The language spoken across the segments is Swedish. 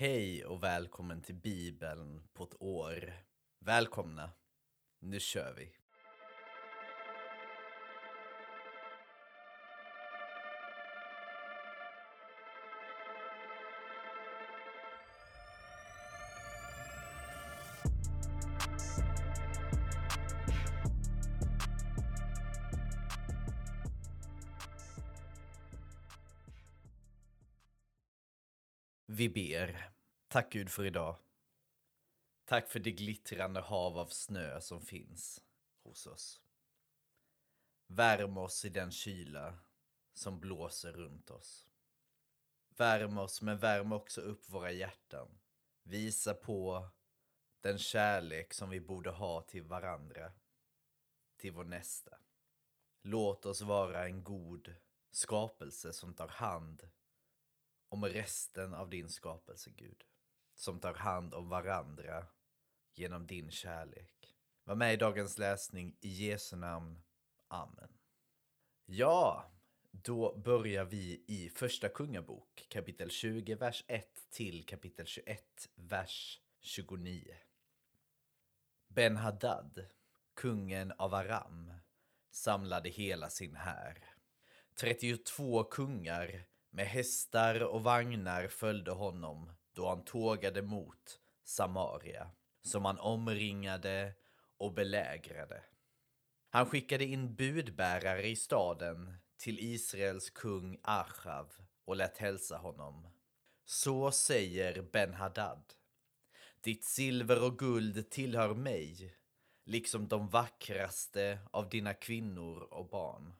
Hej och välkommen till Bibeln på ett år. Välkomna. Nu kör vi. Vi ber. Tack Gud för idag. Tack för det glittrande hav av snö som finns hos oss. Värm oss i den kyla som blåser runt oss. Värm oss, men värm också upp våra hjärtan. Visa på den kärlek som vi borde ha till varandra, till vår nästa. Låt oss vara en god skapelse som tar hand om resten av din skapelse, Gud. Som tar hand om varandra genom din kärlek. Var med i dagens läsning i Jesu namn. Amen. Ja, då börjar vi i Första Kungabok, kapitel 20, vers 1 till kapitel 21, vers 29. Ben-Hadad, kungen av Aram, samlade hela sin här. 32 kungar med hästar och vagnar följde honom då han tågade mot Samaria, som han omringade och belägrade. Han skickade in budbärare i staden till Israels kung Achav och lät hälsa honom. Så säger Ben-Hadad. Ditt silver och guld tillhör mig, liksom de vackraste av dina kvinnor och barn.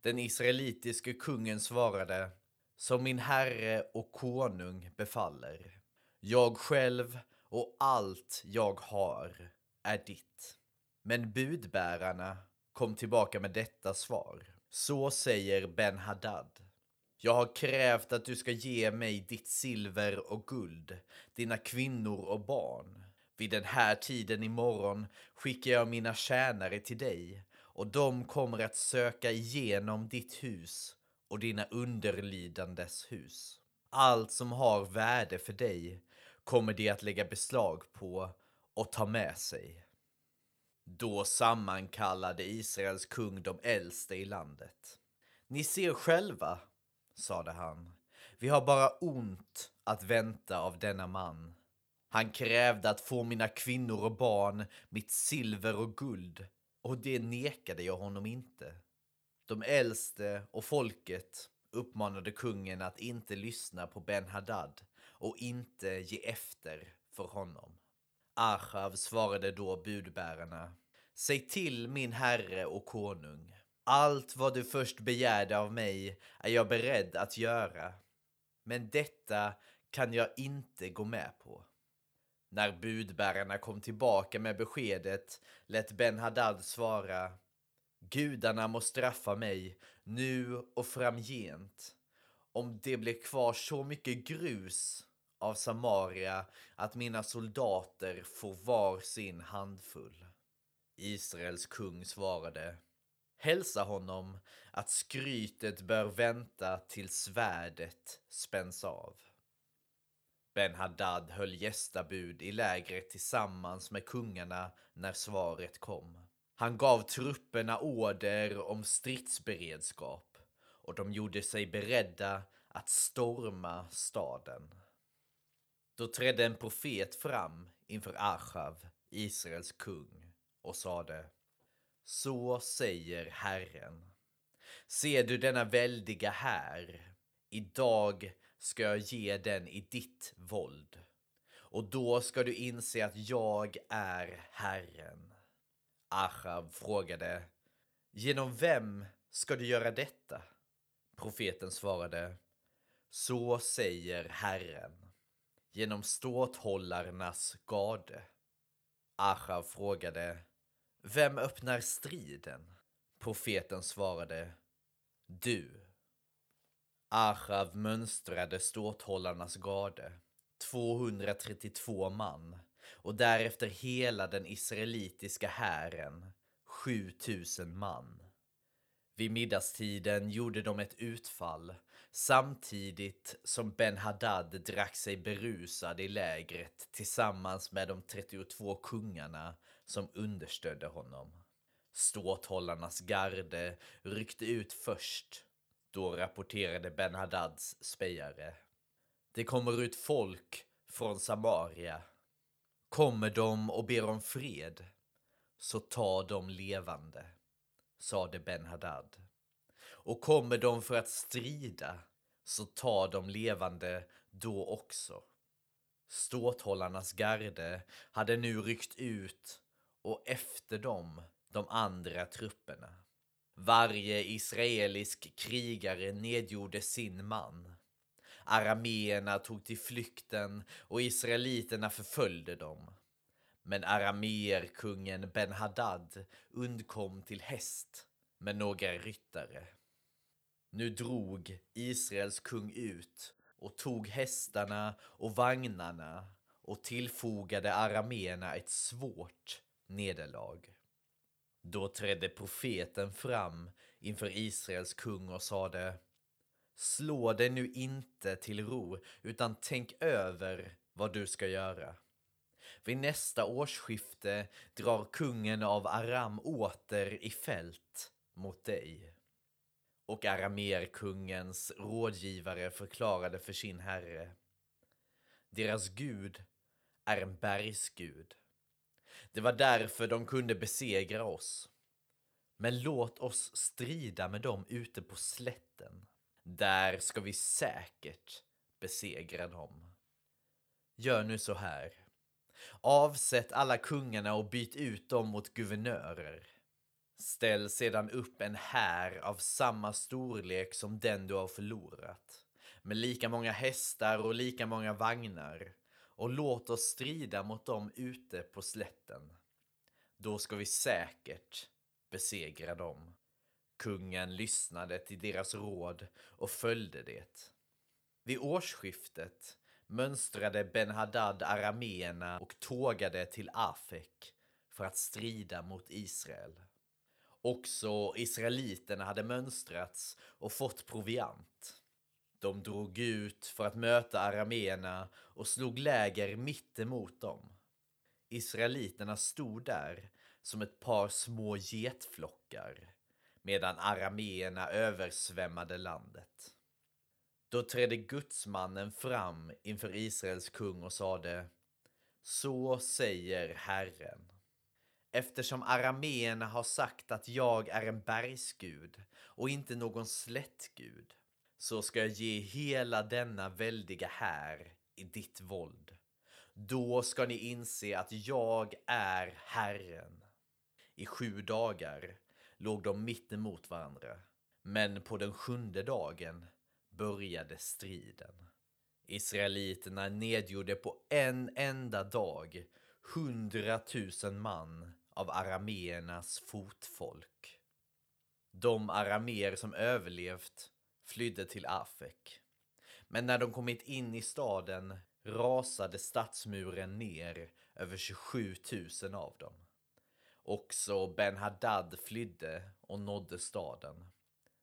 Den israelitiske kungen svarade, som min herre och konung befaller. Jag själv och allt jag har är ditt. Men budbärarna kom tillbaka med detta svar. Så säger Ben-Hadad. Jag har krävt att du ska ge mig ditt silver och guld, dina kvinnor och barn. Vid den här tiden imorgon skickar jag mina tjänare till dig och de kommer att söka igenom ditt hus och dina underlidandes hus. Allt som har värde för dig kommer de att lägga beslag på och ta med sig. Då sammankallade Israels kung de äldste i landet. Ni ser själva, sade han, vi har bara ont att vänta av denna man. Han krävde att få mina kvinnor och barn, mitt silver och guld, och det nekade jag honom inte. De äldste och folket uppmanade kungen att inte lyssna på Ben-Hadad och inte ge efter för honom. Achav svarade då budbärarna. Säg till min herre och konung. Allt vad du först begärde av mig är jag beredd att göra. Men detta kan jag inte gå med på. När budbärarna kom tillbaka med beskedet lät Ben Haddad svara Gudarna må straffa mig nu och framgent om det blir kvar så mycket grus av Samaria att mina soldater får var sin handfull. Israels kung svarade Hälsa honom att skrytet bör vänta till svärdet spänns av. Ben Haddad höll gästabud i lägret tillsammans med kungarna när svaret kom. Han gav trupperna order om stridsberedskap och de gjorde sig beredda att storma staden. Då trädde en profet fram inför Achav, Israels kung, och sade Så säger Herren. Ser du denna väldiga här? Idag ska jag ge den i ditt våld. Och då ska du inse att jag är Herren. Achav frågade Genom vem ska du göra detta? Profeten svarade Så säger Herren genom ståthållarnas gade. Achav frågade Vem öppnar striden? Profeten svarade Du. Achav mönstrade ståthållarnas garde. 232 man, och därefter hela den israelitiska hären, 7000 man. Vid middagstiden gjorde de ett utfall samtidigt som Ben-Hadad drack sig berusad i lägret tillsammans med de 32 kungarna som understödde honom. Ståthållarnas garde ryckte ut först. Då rapporterade Ben-Hadads spejare. Det kommer ut folk från Samaria. Kommer de och ber om fred, så ta dem levande, sade Ben-Hadad. Och kommer de för att strida, så ta dem levande då också. Ståthållarnas garde hade nu ryckt ut och efter dem de andra trupperna. Varje israelisk krigare nedgjorde sin man. Arameerna tog till flykten och israeliterna förföljde dem. Men arameerkungen Ben-Hadad undkom till häst med några ryttare. Nu drog Israels kung ut och tog hästarna och vagnarna och tillfogade arameerna ett svårt nederlag. Då trädde profeten fram inför Israels kung och sade Slå dig nu inte till ro, utan tänk över vad du ska göra. Vid nästa årsskifte drar kungen av Aram åter i fält mot dig. Och Aramerkungens rådgivare förklarade för sin herre. Deras gud är en bergsgud. Det var därför de kunde besegra oss. Men låt oss strida med dem ute på slätten. Där ska vi säkert besegra dem. Gör nu så här. Avsätt alla kungarna och byt ut dem mot guvernörer. Ställ sedan upp en här av samma storlek som den du har förlorat. Med lika många hästar och lika många vagnar. Och låt oss strida mot dem ute på slätten. Då ska vi säkert besegra dem. Kungen lyssnade till deras råd och följde det. Vid årsskiftet mönstrade Ben-Hadad arameerna och tågade till Afek för att strida mot Israel. Också israeliterna hade mönstrats och fått proviant. De drog ut för att möta arameerna och slog läger mittemot dem. Israeliterna stod där som ett par små getflockar medan arameerna översvämmade landet. Då trädde gudsmannen fram inför Israels kung och sade Så säger Herren. Eftersom arameerna har sagt att jag är en bergsgud och inte någon slättgud så ska jag ge hela denna väldiga här i ditt våld. Då ska ni inse att jag är Herren. I sju dagar låg de mitt emot varandra. Men på den sjunde dagen började striden. Israeliterna nedgjorde på en enda dag hundratusen man av arameernas fotfolk. De arameer som överlevt flydde till Afek. Men när de kommit in i staden rasade stadsmuren ner över 27 000 av dem. Också Ben Haddad flydde och nådde staden,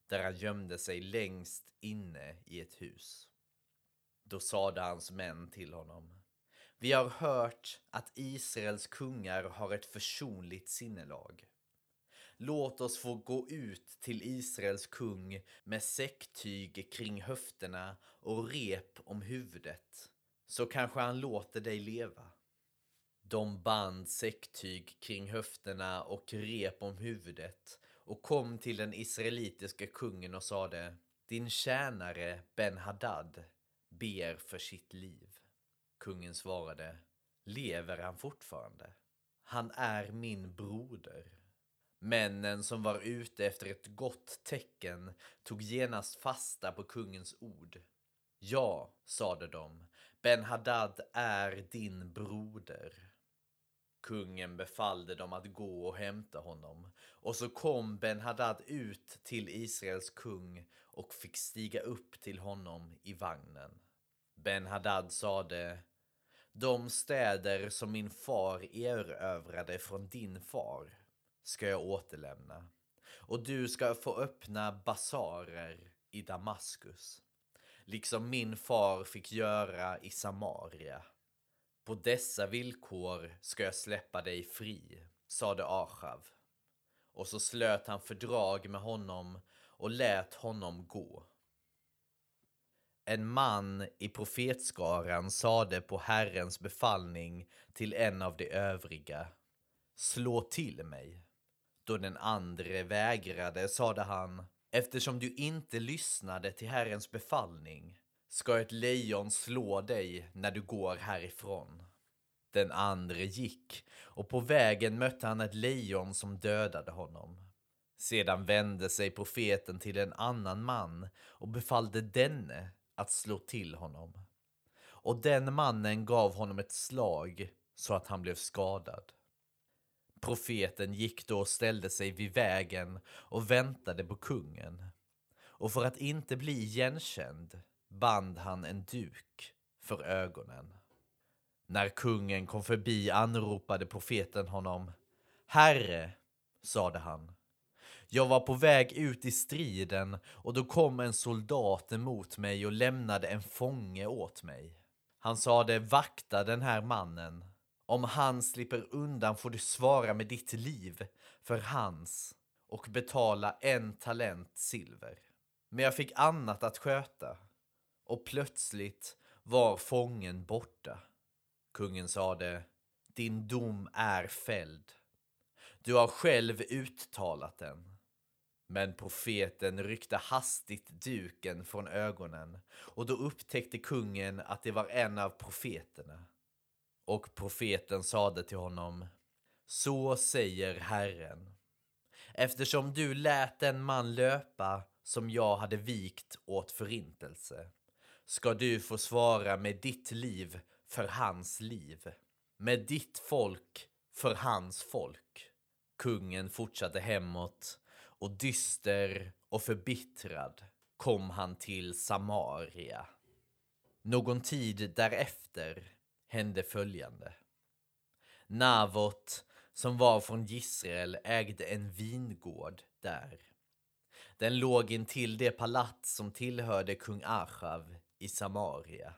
där han gömde sig längst inne i ett hus. Då sade hans män till honom. Vi har hört att Israels kungar har ett försonligt sinnelag. Låt oss få gå ut till Israels kung med säcktyg kring höfterna och rep om huvudet, så kanske han låter dig leva. De band säcktyg kring höfterna och rep om huvudet och kom till den israelitiska kungen och sade Din tjänare Ben-Hadad ber för sitt liv. Kungen svarade Lever han fortfarande? Han är min broder. Männen som var ute efter ett gott tecken tog genast fasta på kungens ord. Ja, sade de, Ben Haddad är din broder. Kungen befallde dem att gå och hämta honom och så kom Ben Haddad ut till Israels kung och fick stiga upp till honom i vagnen. Ben Haddad sade De städer som min far erövrade från din far ska jag återlämna och du ska få öppna basarer i Damaskus, liksom min far fick göra i Samaria. På dessa villkor ska jag släppa dig fri, sade Achav. Och så slöt han fördrag med honom och lät honom gå. En man i profetskaran sade på Herrens befallning till en av de övriga, slå till mig. Då den andre vägrade sade han, eftersom du inte lyssnade till Herrens befallning ska ett lejon slå dig när du går härifrån. Den andre gick och på vägen mötte han ett lejon som dödade honom. Sedan vände sig profeten till en annan man och befallde denne att slå till honom. Och den mannen gav honom ett slag så att han blev skadad. Profeten gick då och ställde sig vid vägen och väntade på kungen. Och för att inte bli igenkänd band han en duk för ögonen. När kungen kom förbi anropade profeten honom. Herre, sade han. Jag var på väg ut i striden och då kom en soldat emot mig och lämnade en fånge åt mig. Han sade vakta den här mannen. Om han slipper undan får du svara med ditt liv för hans och betala en talent silver. Men jag fick annat att sköta och plötsligt var fången borta. Kungen sade, din dom är fälld. Du har själv uttalat den. Men profeten ryckte hastigt duken från ögonen och då upptäckte kungen att det var en av profeterna. Och profeten sade till honom, så säger Herren. Eftersom du lät den man löpa som jag hade vikt åt förintelse ska du få svara med ditt liv för hans liv, med ditt folk för hans folk. Kungen fortsatte hemåt och dyster och förbittrad kom han till Samaria. Någon tid därefter hände följande. Navot, som var från Israel, ägde en vingård där. Den låg intill det palats som tillhörde kung Achav i Samaria.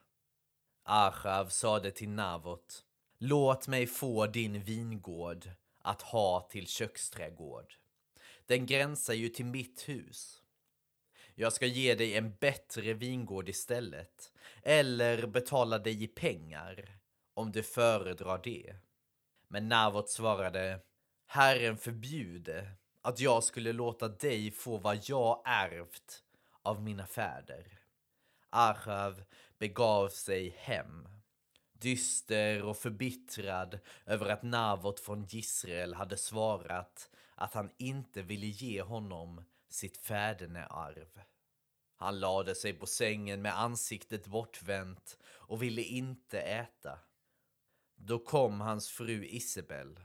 Achav sade till Navot, låt mig få din vingård att ha till köksträdgård. Den gränsar ju till mitt hus. Jag ska ge dig en bättre vingård istället, eller betala dig i pengar, om du föredrar det. Men Navot svarade, Herren förbjude att jag skulle låta dig få vad jag ärvt av mina fäder. Achav begav sig hem, dyster och förbittrad över att Navot från Israel hade svarat att han inte ville ge honom sitt fädernearv. Han lade sig på sängen med ansiktet bortvänt och ville inte äta. Då kom hans fru Isabel.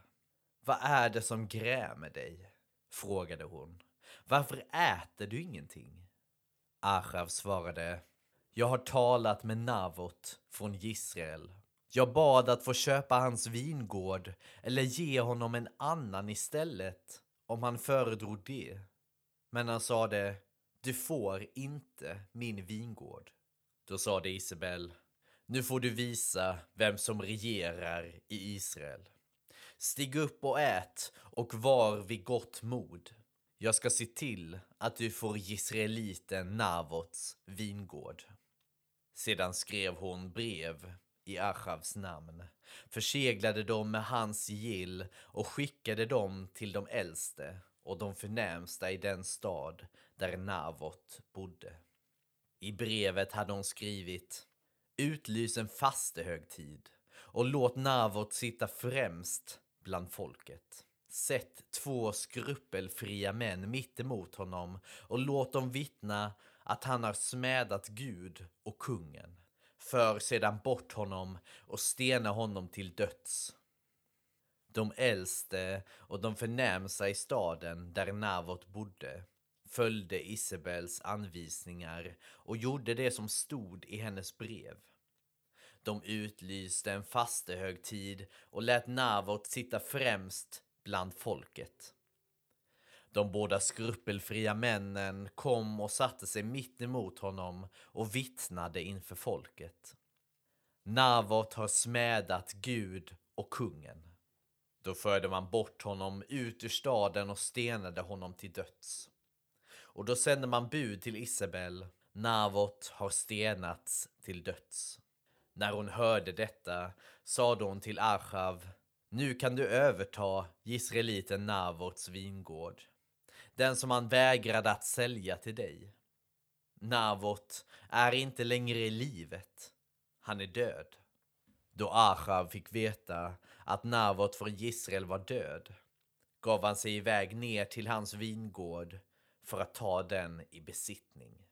Vad är det som grämer dig? frågade hon. Varför äter du ingenting? Achav svarade. Jag har talat med Navot från Israel. Jag bad att få köpa hans vingård eller ge honom en annan istället om han föredrog det. Men han sade, du får inte min vingård. Då sade Isabel, nu får du visa vem som regerar i Israel. Stig upp och ät och var vid gott mod. Jag ska se till att du får Israeliten Navots vingård. Sedan skrev hon brev i Achavs namn, förseglade dem med hans gill och skickade dem till de äldste och de förnämsta i den stad där Navot bodde. I brevet hade hon skrivit Utlys en fastehögtid och låt Navot sitta främst bland folket. Sätt två skrupelfria män mitt emot honom och låt dem vittna att han har smädat Gud och kungen. För sedan bort honom och stena honom till döds. De äldste och de förnämsta i staden där Navot bodde följde Isabels anvisningar och gjorde det som stod i hennes brev. De utlyste en fastehögtid och lät Navot sitta främst bland folket. De båda skrupelfria männen kom och satte sig mitt emot honom och vittnade inför folket. Navot har smädat Gud och kungen. Då förde man bort honom ut ur staden och stenade honom till döds. Och då sände man bud till Isabel. Navot har stenats till döds. När hon hörde detta sade hon till Achav Nu kan du överta gisreliten Navots vingård. Den som han vägrade att sälja till dig. Navot är inte längre i livet. Han är död. Då Achav fick veta att Navot från Israel var död gav han sig iväg ner till hans vingård för att ta den i besittning.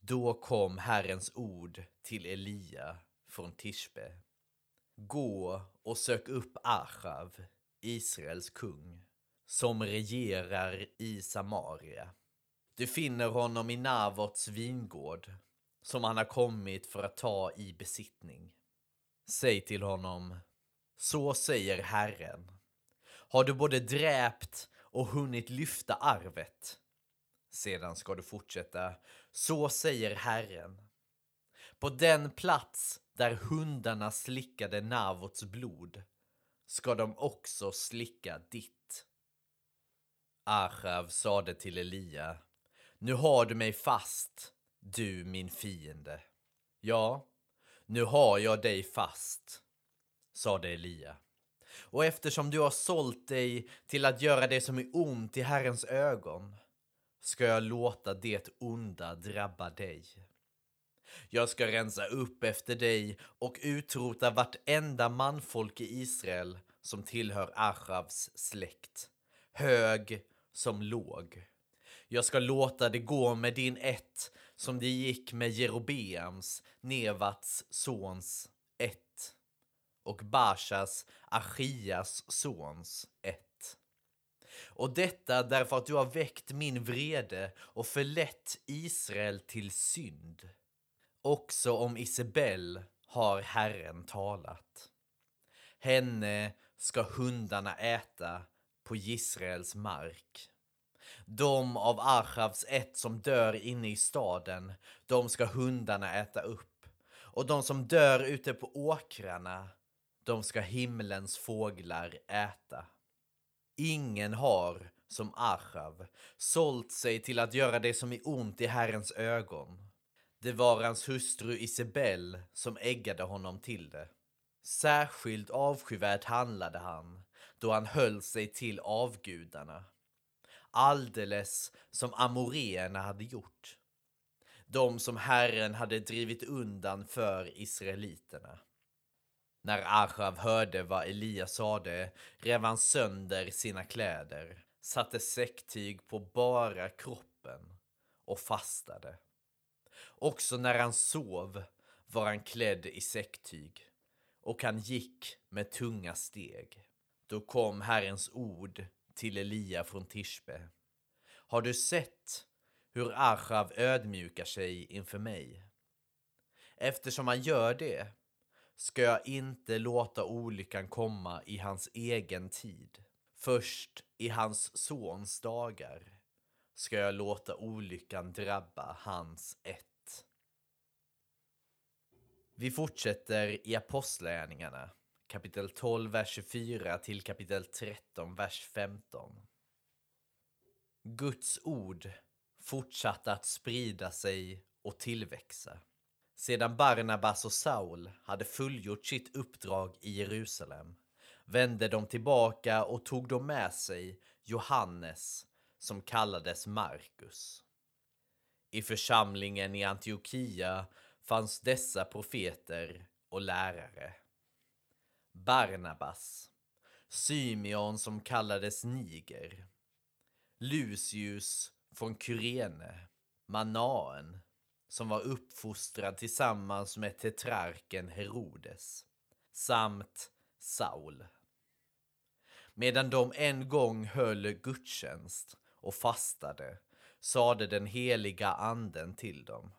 Då kom Herrens ord till Elia från Tishbe. Gå och sök upp Achav, Israels kung, som regerar i Samaria. Du finner honom i Navots vingård, som han har kommit för att ta i besittning. Säg till honom, så säger Herren. Har du både dräpt och hunnit lyfta arvet? Sedan ska du fortsätta, så säger Herren. På den plats där hundarna slickade Navots blod ska de också slicka ditt. Achav sade till Elia, nu har du mig fast, du min fiende. Ja, nu har jag dig fast, sade Elia. Och eftersom du har sålt dig till att göra det som är ont i Herrens ögon ska jag låta det onda drabba dig. Jag ska rensa upp efter dig och utrota vartenda manfolk i Israel som tillhör Achavs släkt, hög som låg. Jag ska låta det gå med din ett som det gick med Jerobeams, Nevats sons ett och Bashas, Achias sons ett. Och detta därför att du har väckt min vrede och förlett Israel till synd. Också om Isabel har Herren talat. Henne ska hundarna äta på Israels mark. De av Achavs ett som dör inne i staden, de ska hundarna äta upp. Och de som dör ute på åkrarna, de ska himlens fåglar äta. Ingen har, som Achav, sålt sig till att göra det som är ont i Herrens ögon. Det var hans hustru Isabel som äggade honom till det. Särskilt avskyvärt handlade han då han höll sig till avgudarna alldeles som amoreerna hade gjort. De som Herren hade drivit undan för israeliterna. När Achav hörde vad Elia sade rev han sönder sina kläder, satte säcktyg på bara kroppen och fastade. Också när han sov var han klädd i säcktyg och han gick med tunga steg. Då kom Herrens ord till Elia från Tishbe. Har du sett hur Achav ödmjukar sig inför mig? Eftersom han gör det ska jag inte låta olyckan komma i hans egen tid. Först i hans sons dagar ska jag låta olyckan drabba hans ett. Vi fortsätter i Apostlagärningarna kapitel 12, vers 24 till kapitel 13, vers 15. Guds ord fortsatte att sprida sig och tillväxa. Sedan Barnabas och Saul hade fullgjort sitt uppdrag i Jerusalem vände de tillbaka och tog då med sig Johannes som kallades Markus. I församlingen i Antiochia fanns dessa profeter och lärare. Barnabas, Symeon som kallades Niger, Lucius från Kyrene, Manaen som var uppfostrad tillsammans med tetrarken Herodes samt Saul. Medan de en gång höll gudstjänst och fastade sade den heliga anden till dem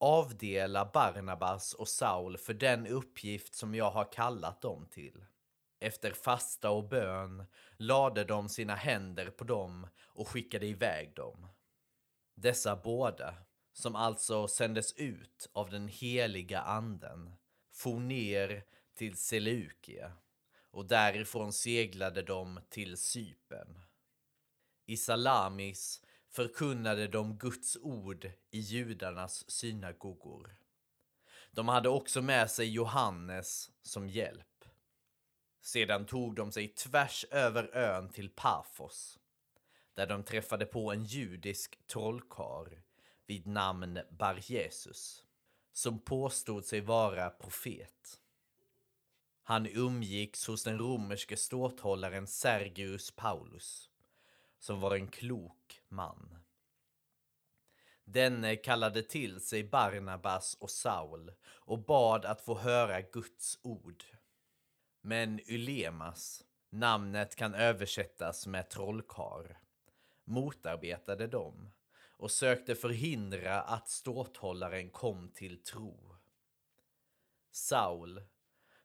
avdela Barnabas och Saul för den uppgift som jag har kallat dem till. Efter fasta och bön lade de sina händer på dem och skickade iväg dem. Dessa båda, som alltså sändes ut av den heliga anden, for ner till Seleukia och därifrån seglade de till Cypern. I Salamis förkunnade de Guds ord i judarnas synagogor. De hade också med sig Johannes som hjälp. Sedan tog de sig tvärs över ön till Pafos, där de träffade på en judisk trollkarl vid namn Bar Jesus, som påstod sig vara profet. Han umgicks hos den romerske ståthållaren Sergius Paulus, som var en klok man. Denne kallade till sig Barnabas och Saul och bad att få höra Guds ord. Men Ylemas, namnet kan översättas med trollkar, motarbetade dem och sökte förhindra att ståthållaren kom till tro. Saul,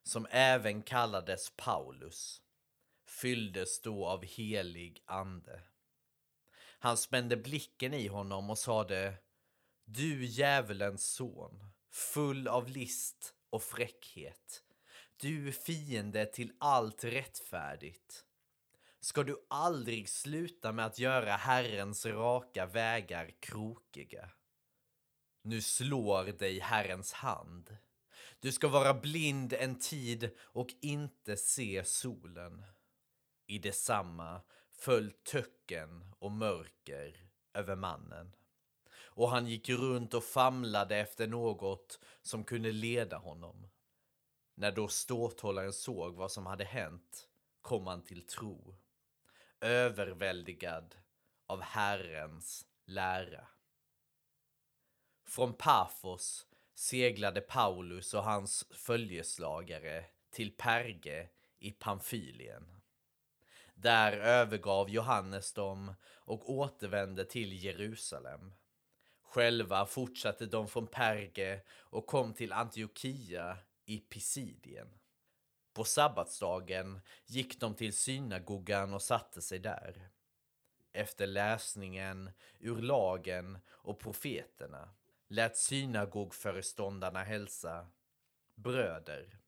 som även kallades Paulus, fylldes då av helig ande. Han spände blicken i honom och sade Du djävulens son, full av list och fräckhet. Du fiende till allt rättfärdigt. Ska du aldrig sluta med att göra Herrens raka vägar krokiga? Nu slår dig Herrens hand. Du ska vara blind en tid och inte se solen. I detsamma föll töcken och mörker över mannen. Och han gick runt och famlade efter något som kunde leda honom. När då ståthållaren såg vad som hade hänt kom han till tro, överväldigad av Herrens lära. Från Pafos seglade Paulus och hans följeslagare till Perge i Pamfylien. Där övergav Johannes dem och återvände till Jerusalem. Själva fortsatte de från Perge och kom till Antiochia i Pisidien. På sabbatsdagen gick de till synagogan och satte sig där. Efter läsningen ur lagen och profeterna lät synagogföreståndarna hälsa Bröder,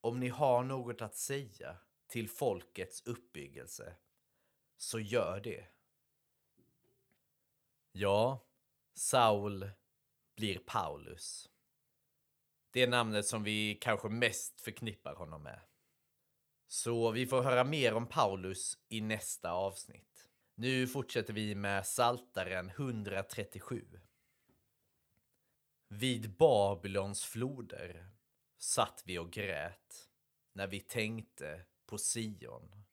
om ni har något att säga till folkets uppbyggelse, så gör det. Ja, Saul blir Paulus. Det är namnet som vi kanske mest förknippar honom med. Så vi får höra mer om Paulus i nästa avsnitt. Nu fortsätter vi med Saltaren 137. Vid Babylons floder satt vi och grät när vi tänkte på Sion.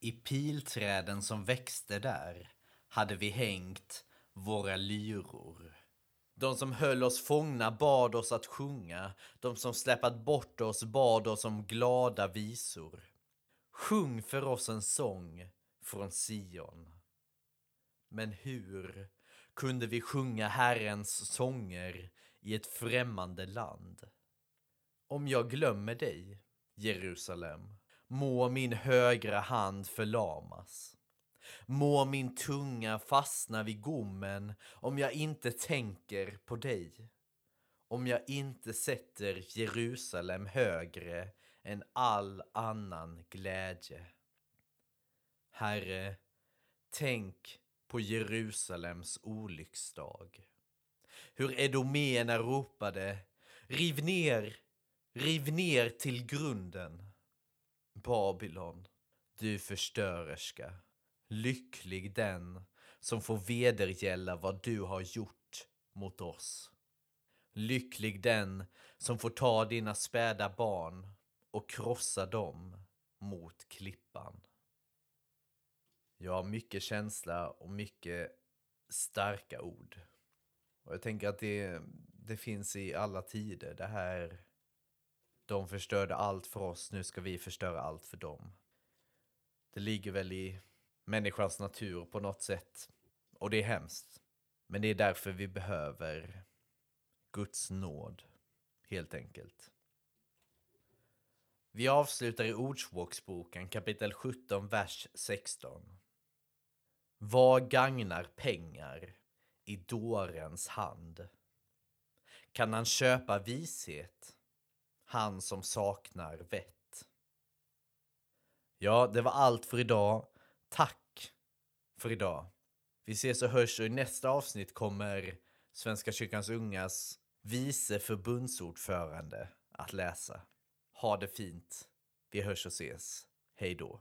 I pilträden som växte där hade vi hängt våra lyror. De som höll oss fångna bad oss att sjunga, de som släpat bort oss bad oss om glada visor. Sjung för oss en sång från Sion. Men hur kunde vi sjunga Herrens sånger i ett främmande land? Om jag glömmer dig, Jerusalem, Må min högra hand förlamas. Må min tunga fastna vid gommen om jag inte tänker på dig. Om jag inte sätter Jerusalem högre än all annan glädje. Herre, tänk på Jerusalems olycksdag. Hur edoméerna ropade Riv ner, riv ner till grunden. Babylon, du förstörerska. Lycklig den som får vedergälla vad du har gjort mot oss. Lycklig den som får ta dina späda barn och krossa dem mot klippan. Jag har mycket känsla och mycket starka ord. Och jag tänker att det, det finns i alla tider. Det här de förstörde allt för oss, nu ska vi förstöra allt för dem. Det ligger väl i människans natur på något sätt. Och det är hemskt. Men det är därför vi behöver Guds nåd, helt enkelt. Vi avslutar i Ordspråksboken kapitel 17, vers 16. Vad gagnar pengar i dårens hand? Kan han köpa vishet, han som saknar vett? Ja, det var allt för idag. Tack för idag. Vi ses och hörs och i nästa avsnitt kommer Svenska kyrkans ungas vice förbundsordförande att läsa. Ha det fint. Vi hörs och ses. Hej då.